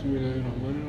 Bismillahirrahmanirrahim.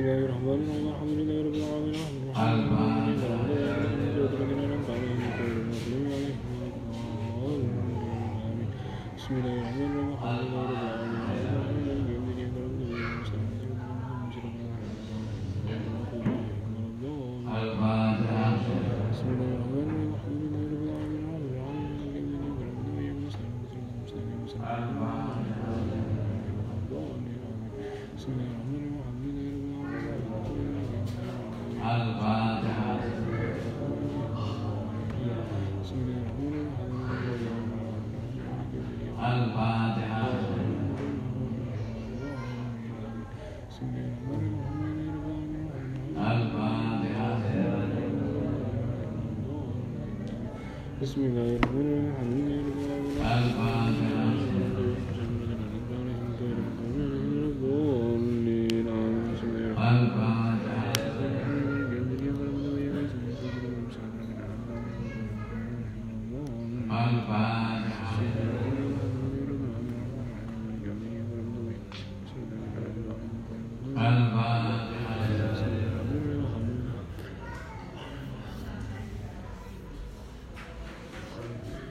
Gracias. de Bismillahirrahmanirrahim.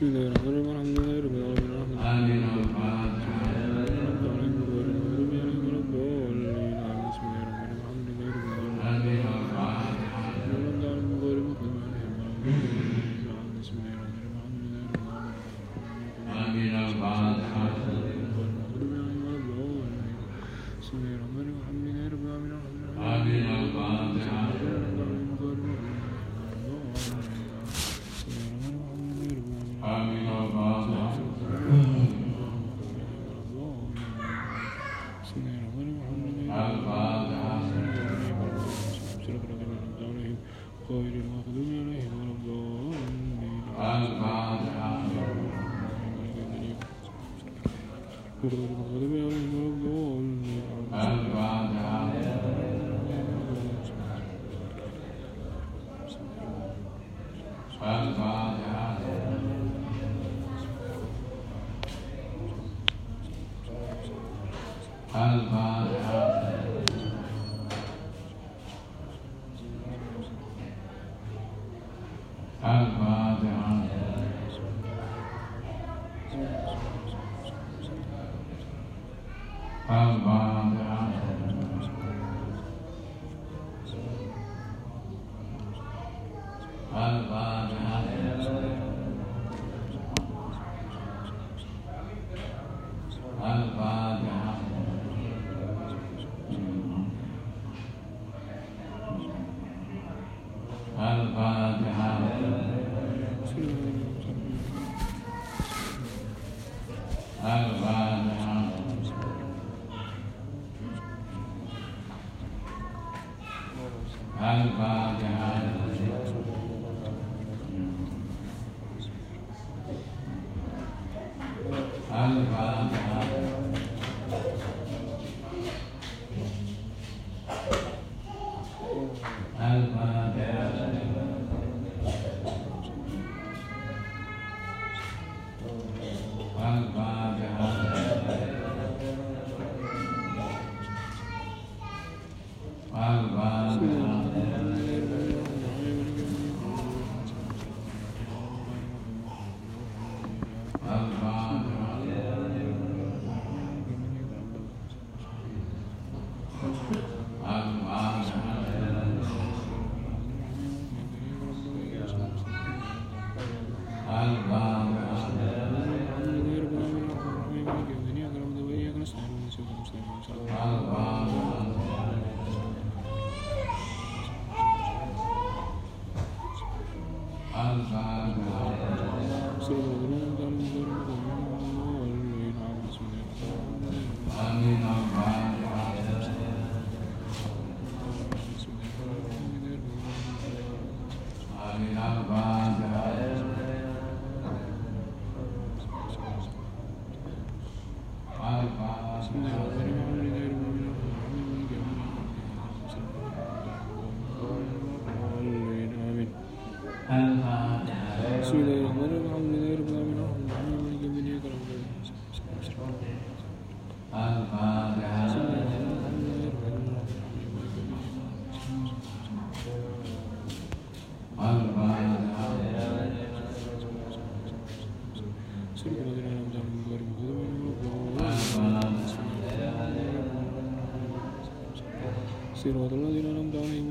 Bismillahirrahmanirrahim. Si los no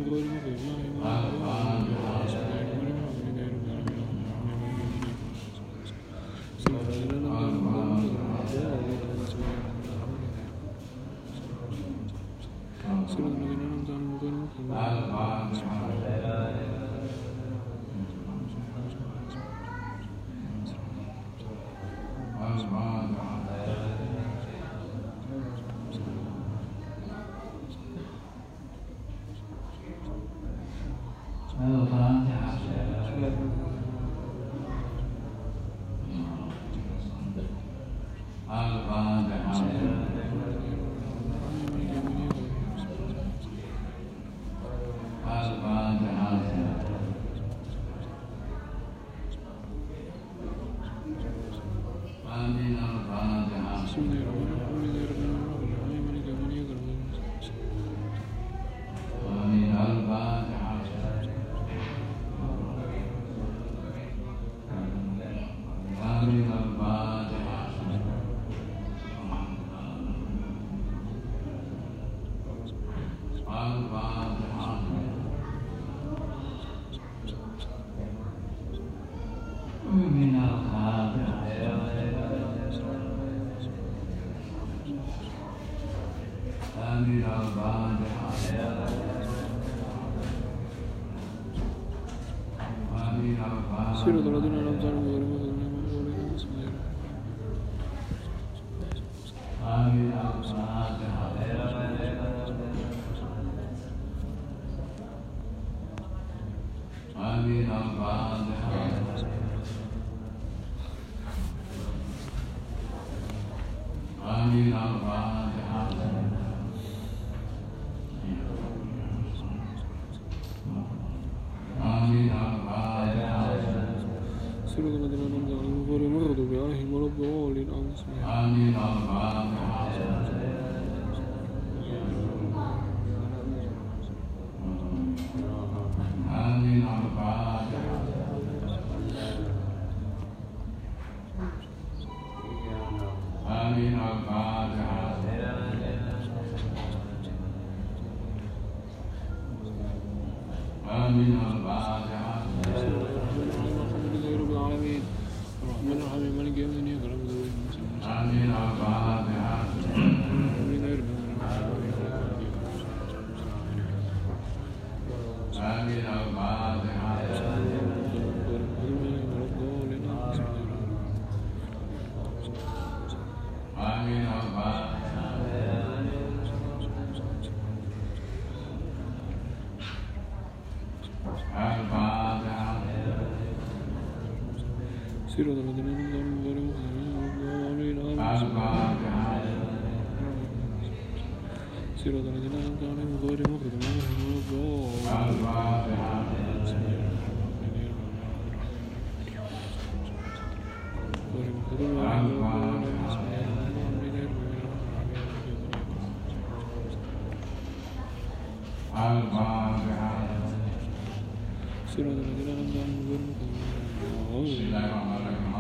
Sino della Duna Alva Jahal. Bismillahirrahmanirrahim.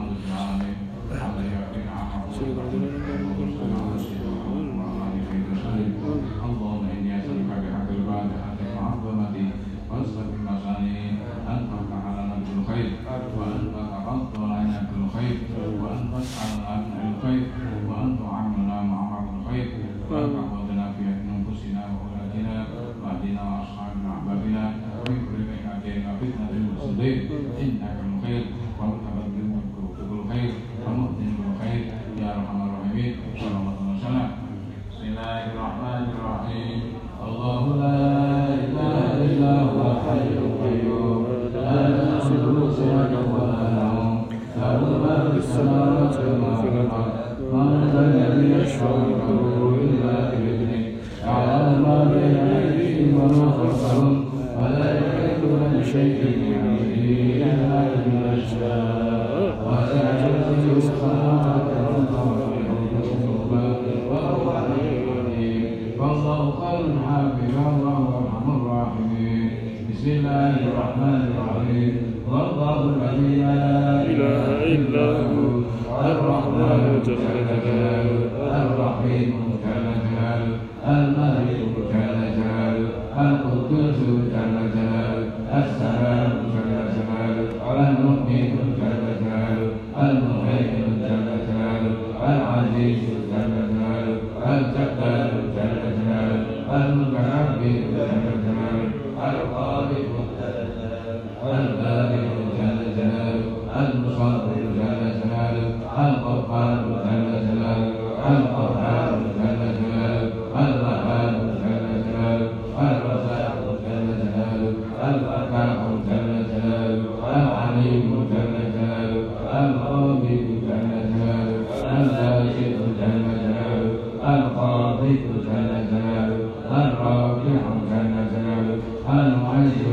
아멘.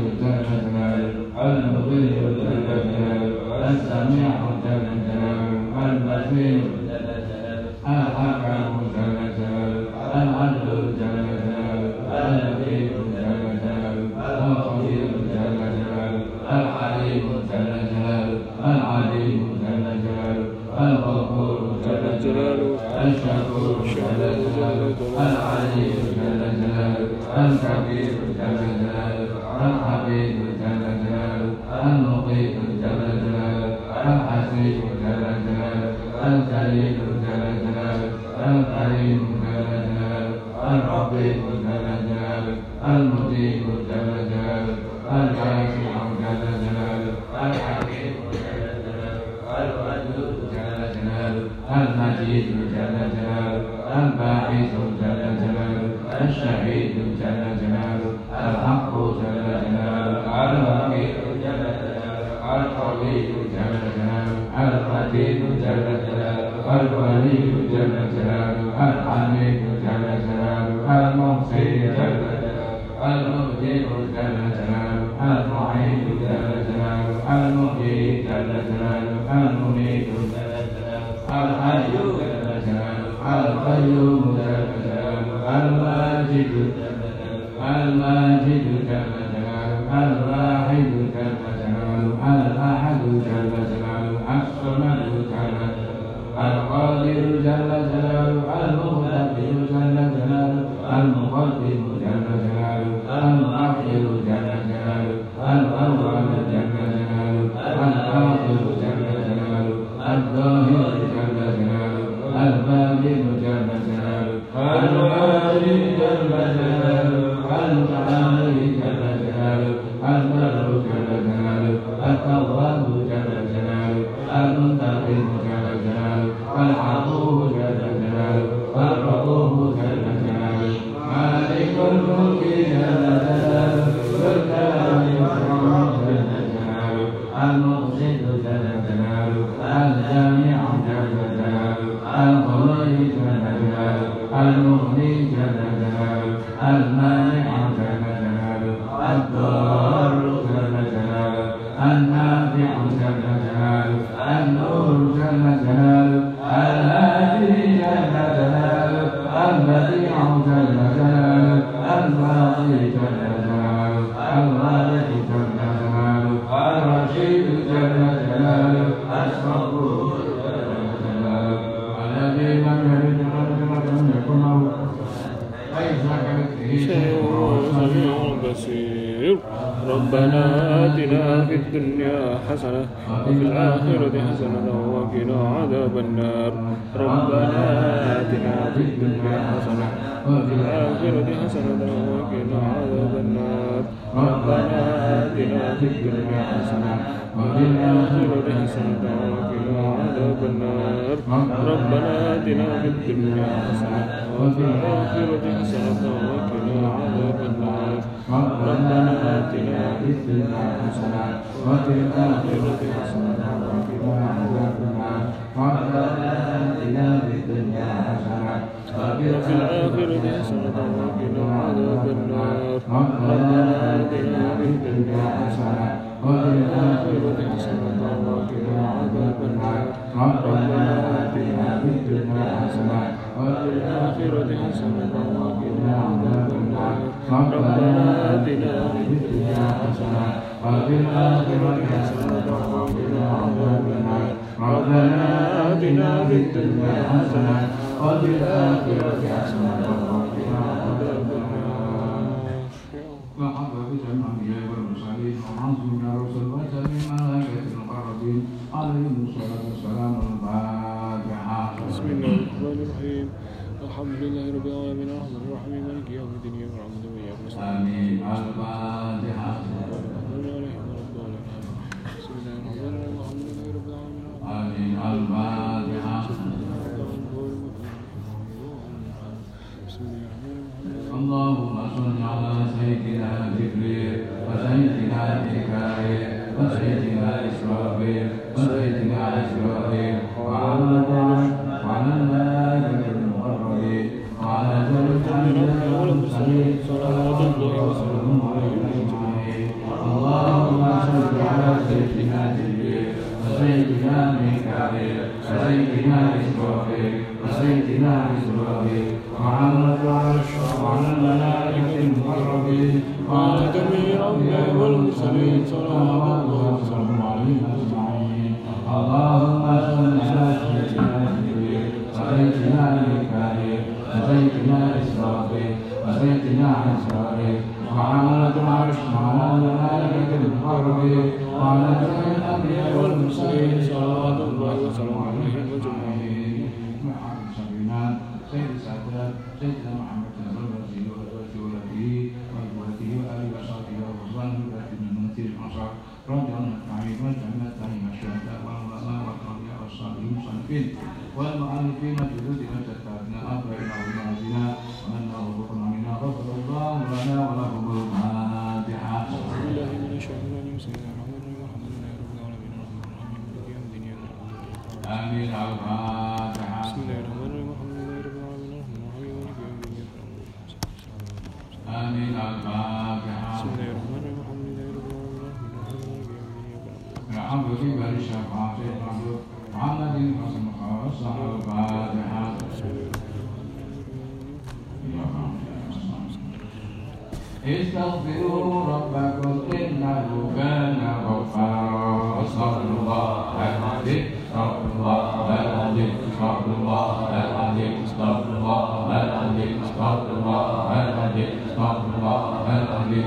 Alba.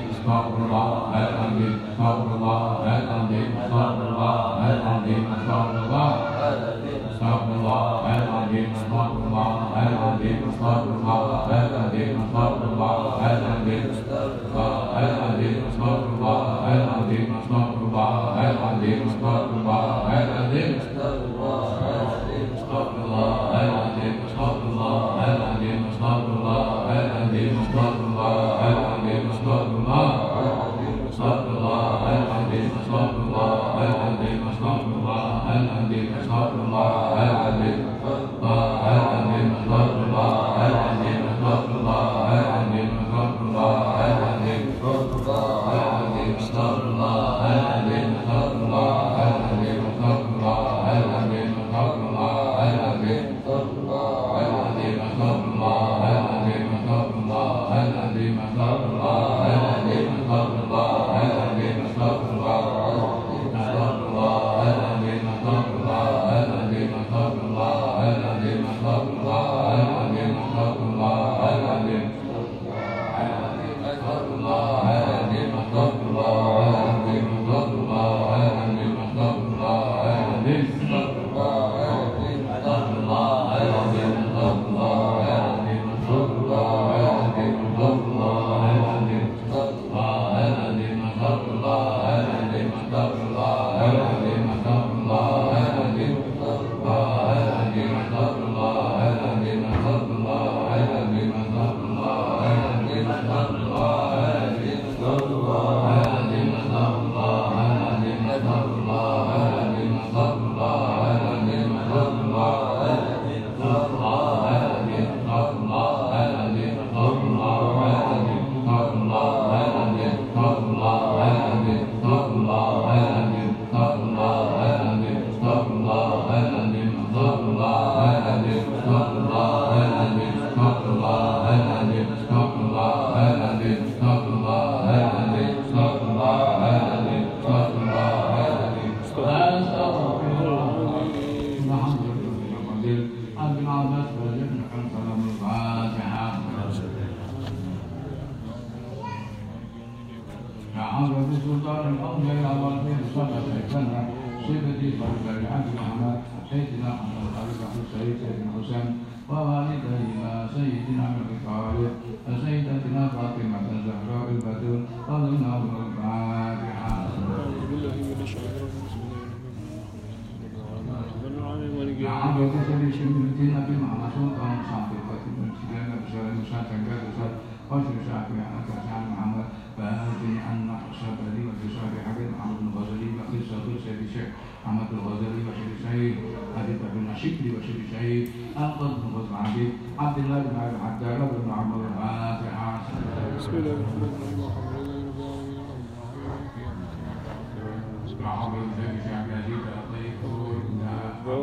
Estağfurullah, elhamdülillah, estağfurullah, elhamdülillah, estağfurullah, elhamdülillah, estağfurullah. Estağfurullah, elhamdülillah, estağfurullah, elhamdülillah, estağfurullah, elhamdülillah, estağfurullah, elhamdülillah, estağfurullah, elhamdülillah, estağfurullah, elhamdülillah, estağfurullah, elhamdülillah, estağfurullah. Saya من حسين ووالديها سيدنا الملك خالد وسيدتنا فاطمة الزهراء البدر قدمنا الفاتحة Ada dan محمد الغزالي بشير الشهيد أبي بن شكري بشير الشهيد أنقذ بن عبيد عبد الله بن عبد الحداد بن عمر الفاتحة بسم الله الرحمن الرحيم الحمد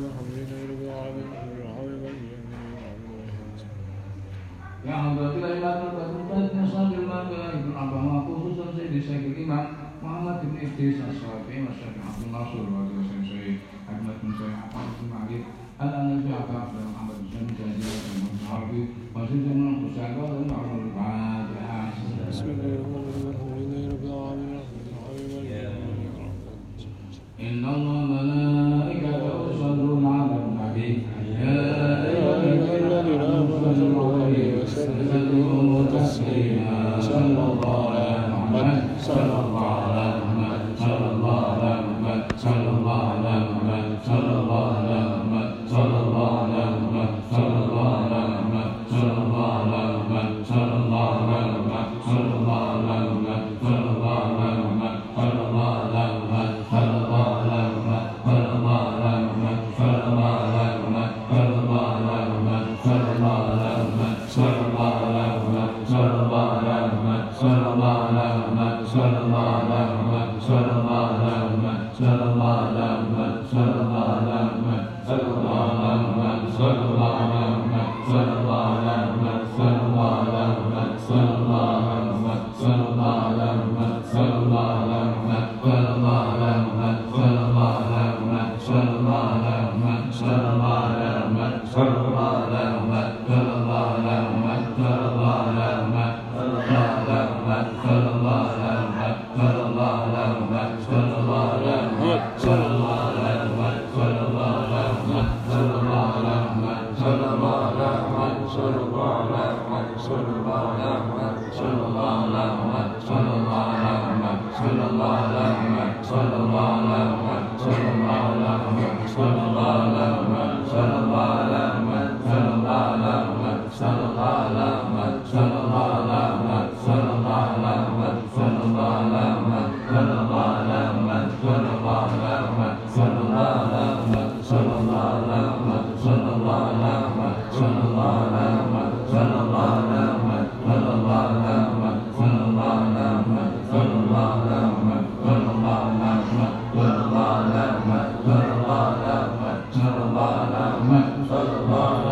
Ka'bah tidak Muhammad Ahmad Ahmad bin al bin Harbi Masih Zaman Bismillahirrahmanirrahim Inna Allah.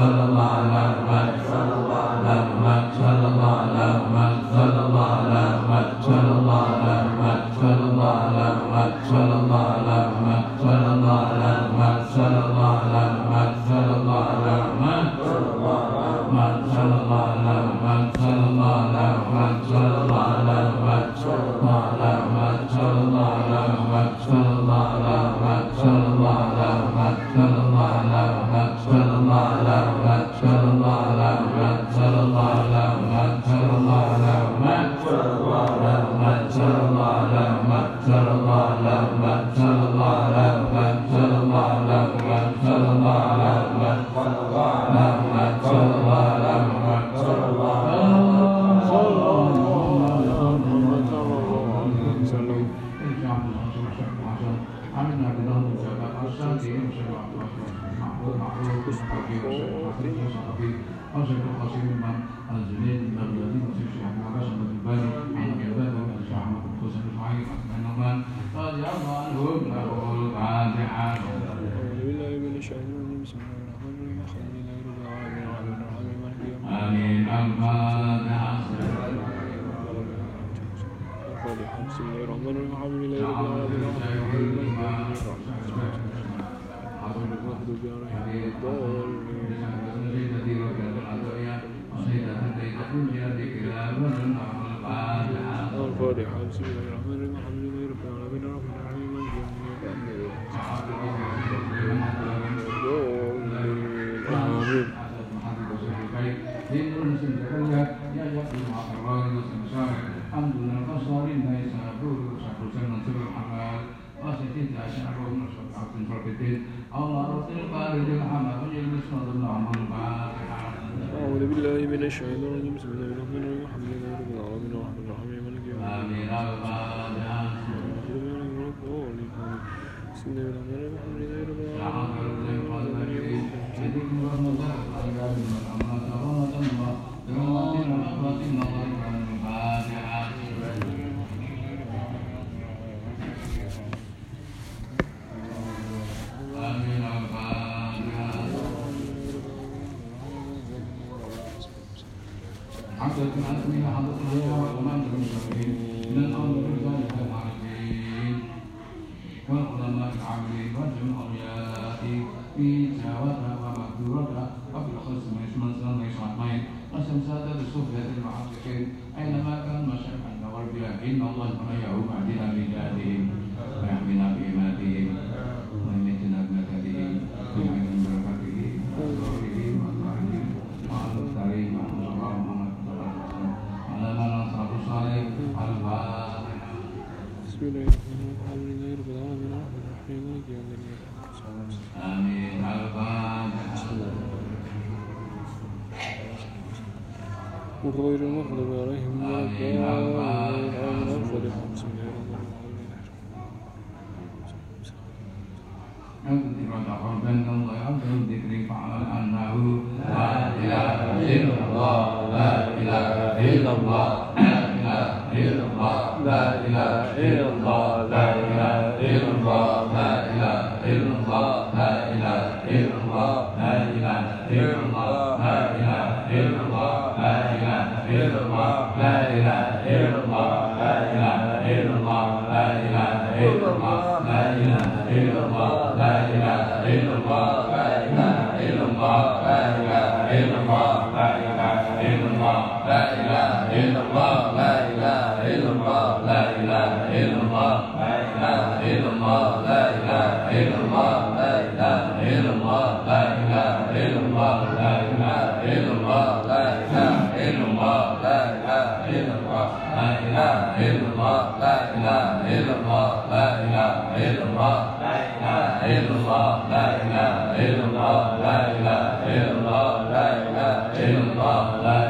Allahumma al Gracias. فتقبل الله عبده ذكري فاعلم انه لا اله الا الله لا اله الا الله لا اله الا الله لا اله الله لا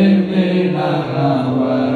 ¡Gracias!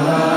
Amém.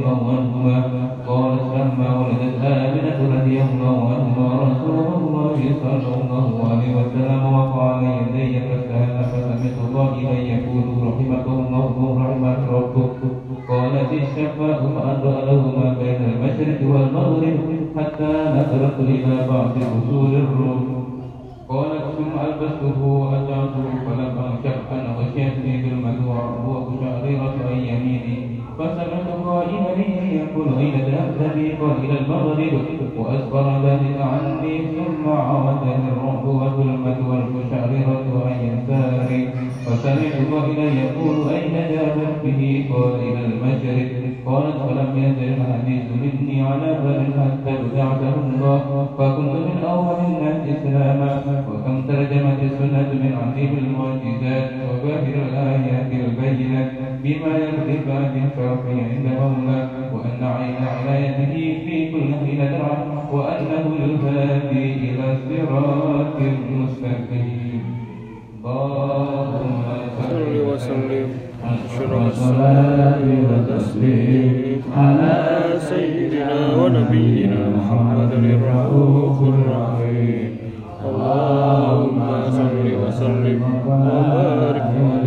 يوما وأنهما قالت لما ولدت آمنة لك يوما وأنهما رسول الله صلى الله عليه وسلم وقع على يدي فسأل فسمت الله أن يقول رحمك الله رحمك ربك قالت الشفاء ما له ما بين المشرق والمغرب حتى نزلت إلى بعض أصول الروم قالت ثم ألبسته العلة الأهل وإلى المغرب وأسبر ذلك عني ثم عرفت الرعب والظلمة والمشعررة أن يسار عليه وسمعت يقول أين جاء ربه قال إلى المشرق قالت فلم يزل الحديث مني على بأن حتى بدعته الله فكنت من أول الناس إسلاما وكم ترجمت السنة من عظيم المعجزات وباهر الآيات البينة بما يرضي عن الفرق عند مولاه وأن عين عنايته في كل حين وأنه الهادي إلى صراط مستقيم صل وسلم أشرف الصلاة والتسليم على سيدنا ونبينا محمد الرؤوف الرحيم اللهم صل وسلم وبارك وسلم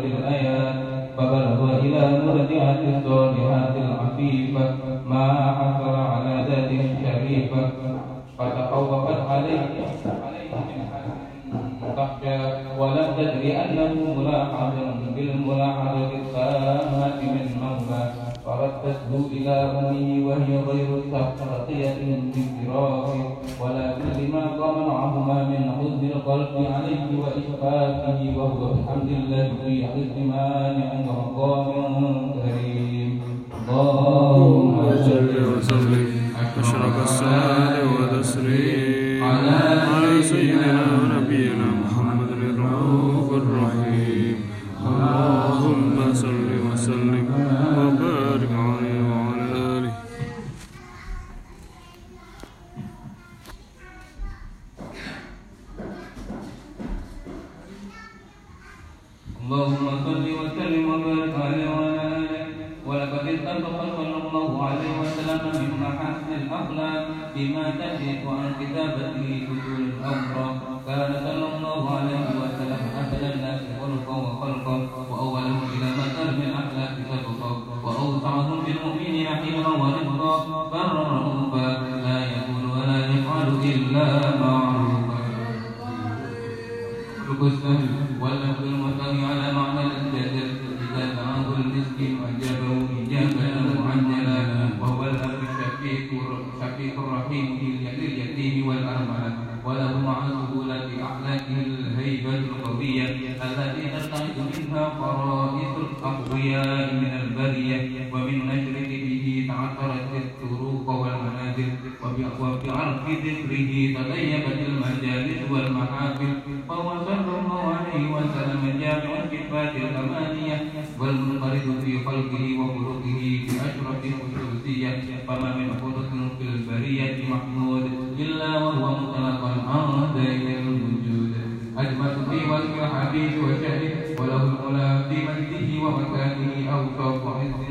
بلغت الأيام فبلغ إلى مرجعة الصالحات العفيفة ما حصل على ذات عليه ولم تدري أنه ملاحظ بالملاحظة السامة منه فقد إلى أمه وهي غير التقية من فراق ولكن لما معهما من حزن القلب عليه وإشفاقه وهو بحمد الله في حزن مانع وقام كريم اللهم صل وسلم أشرق الصلاة والتسليم بمجده ومكانه أو فوق عز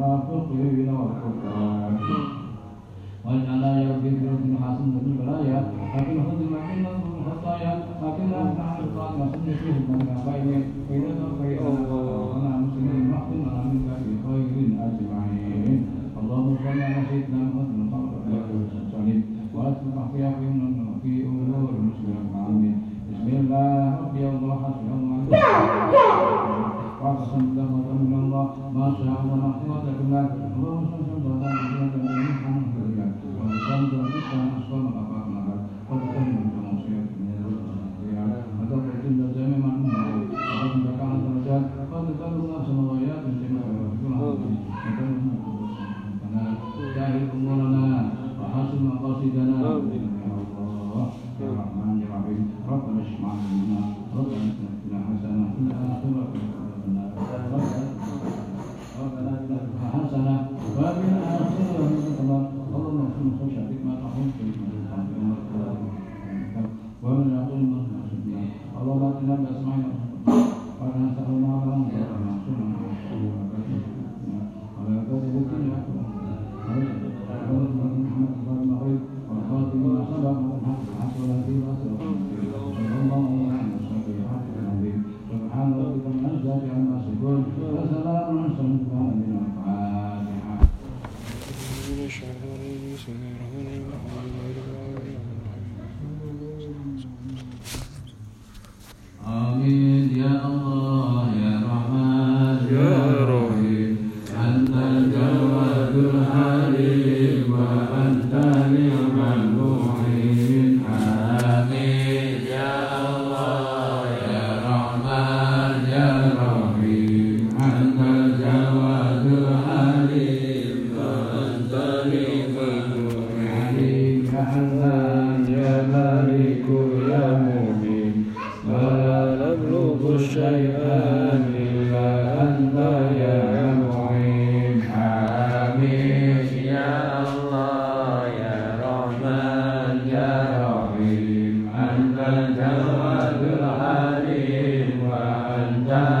Allah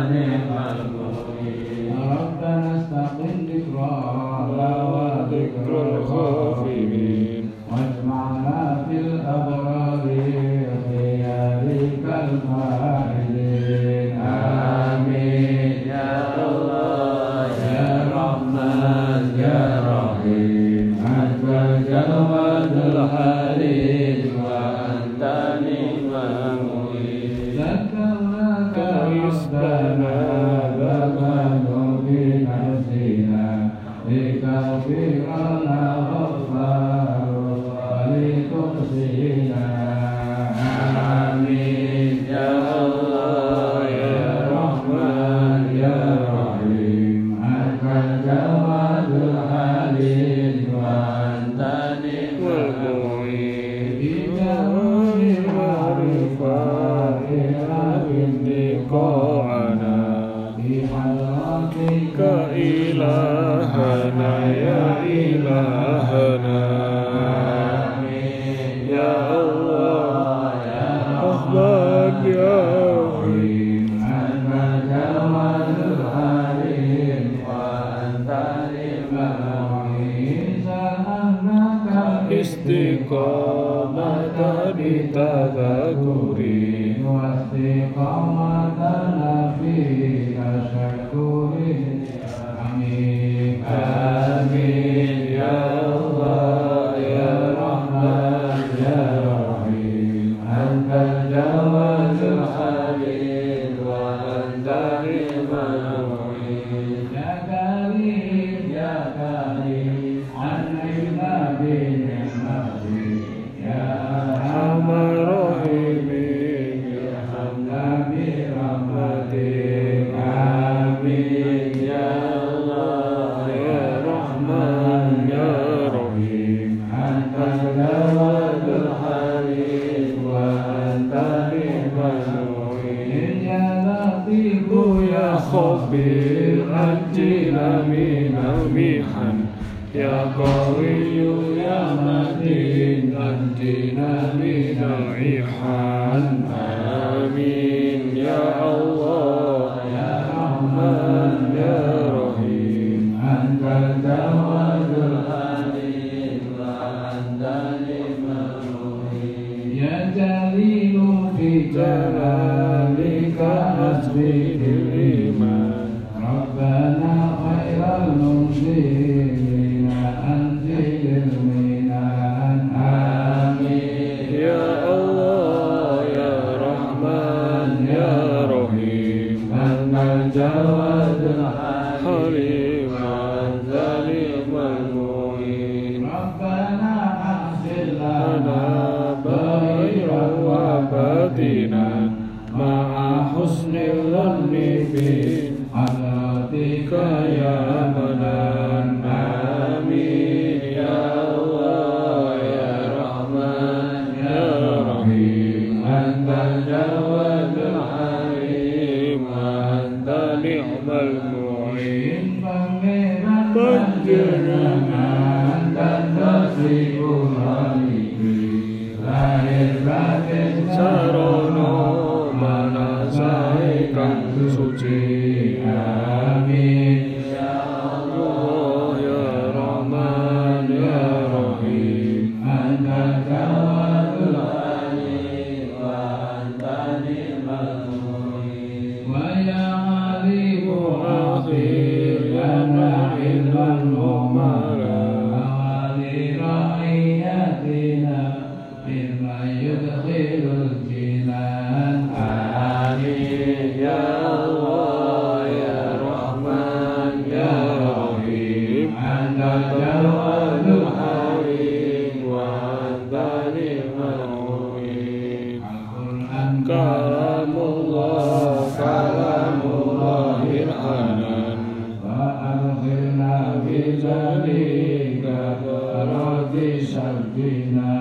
Hare يا خبير أجل بنا يا قوي يا متين أجل بنا ريحا آمين ربنا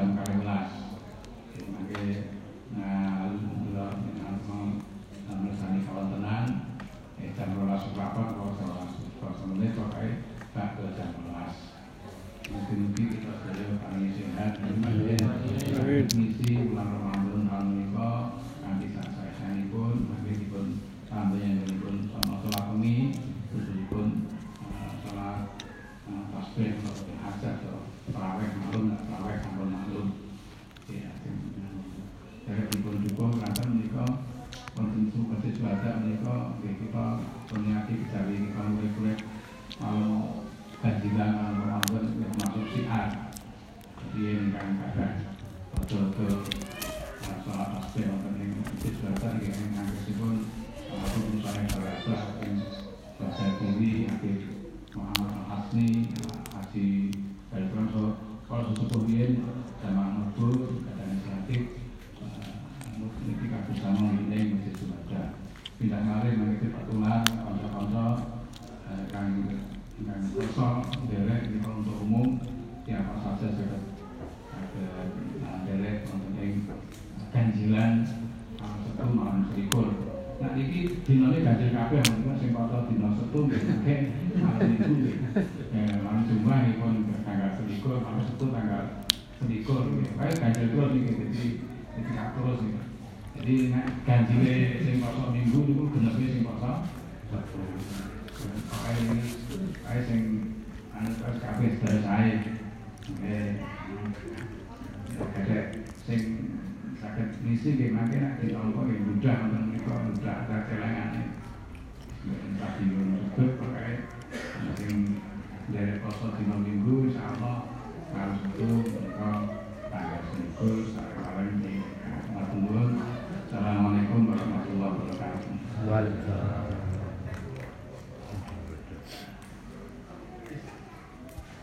time, Carnival Ash.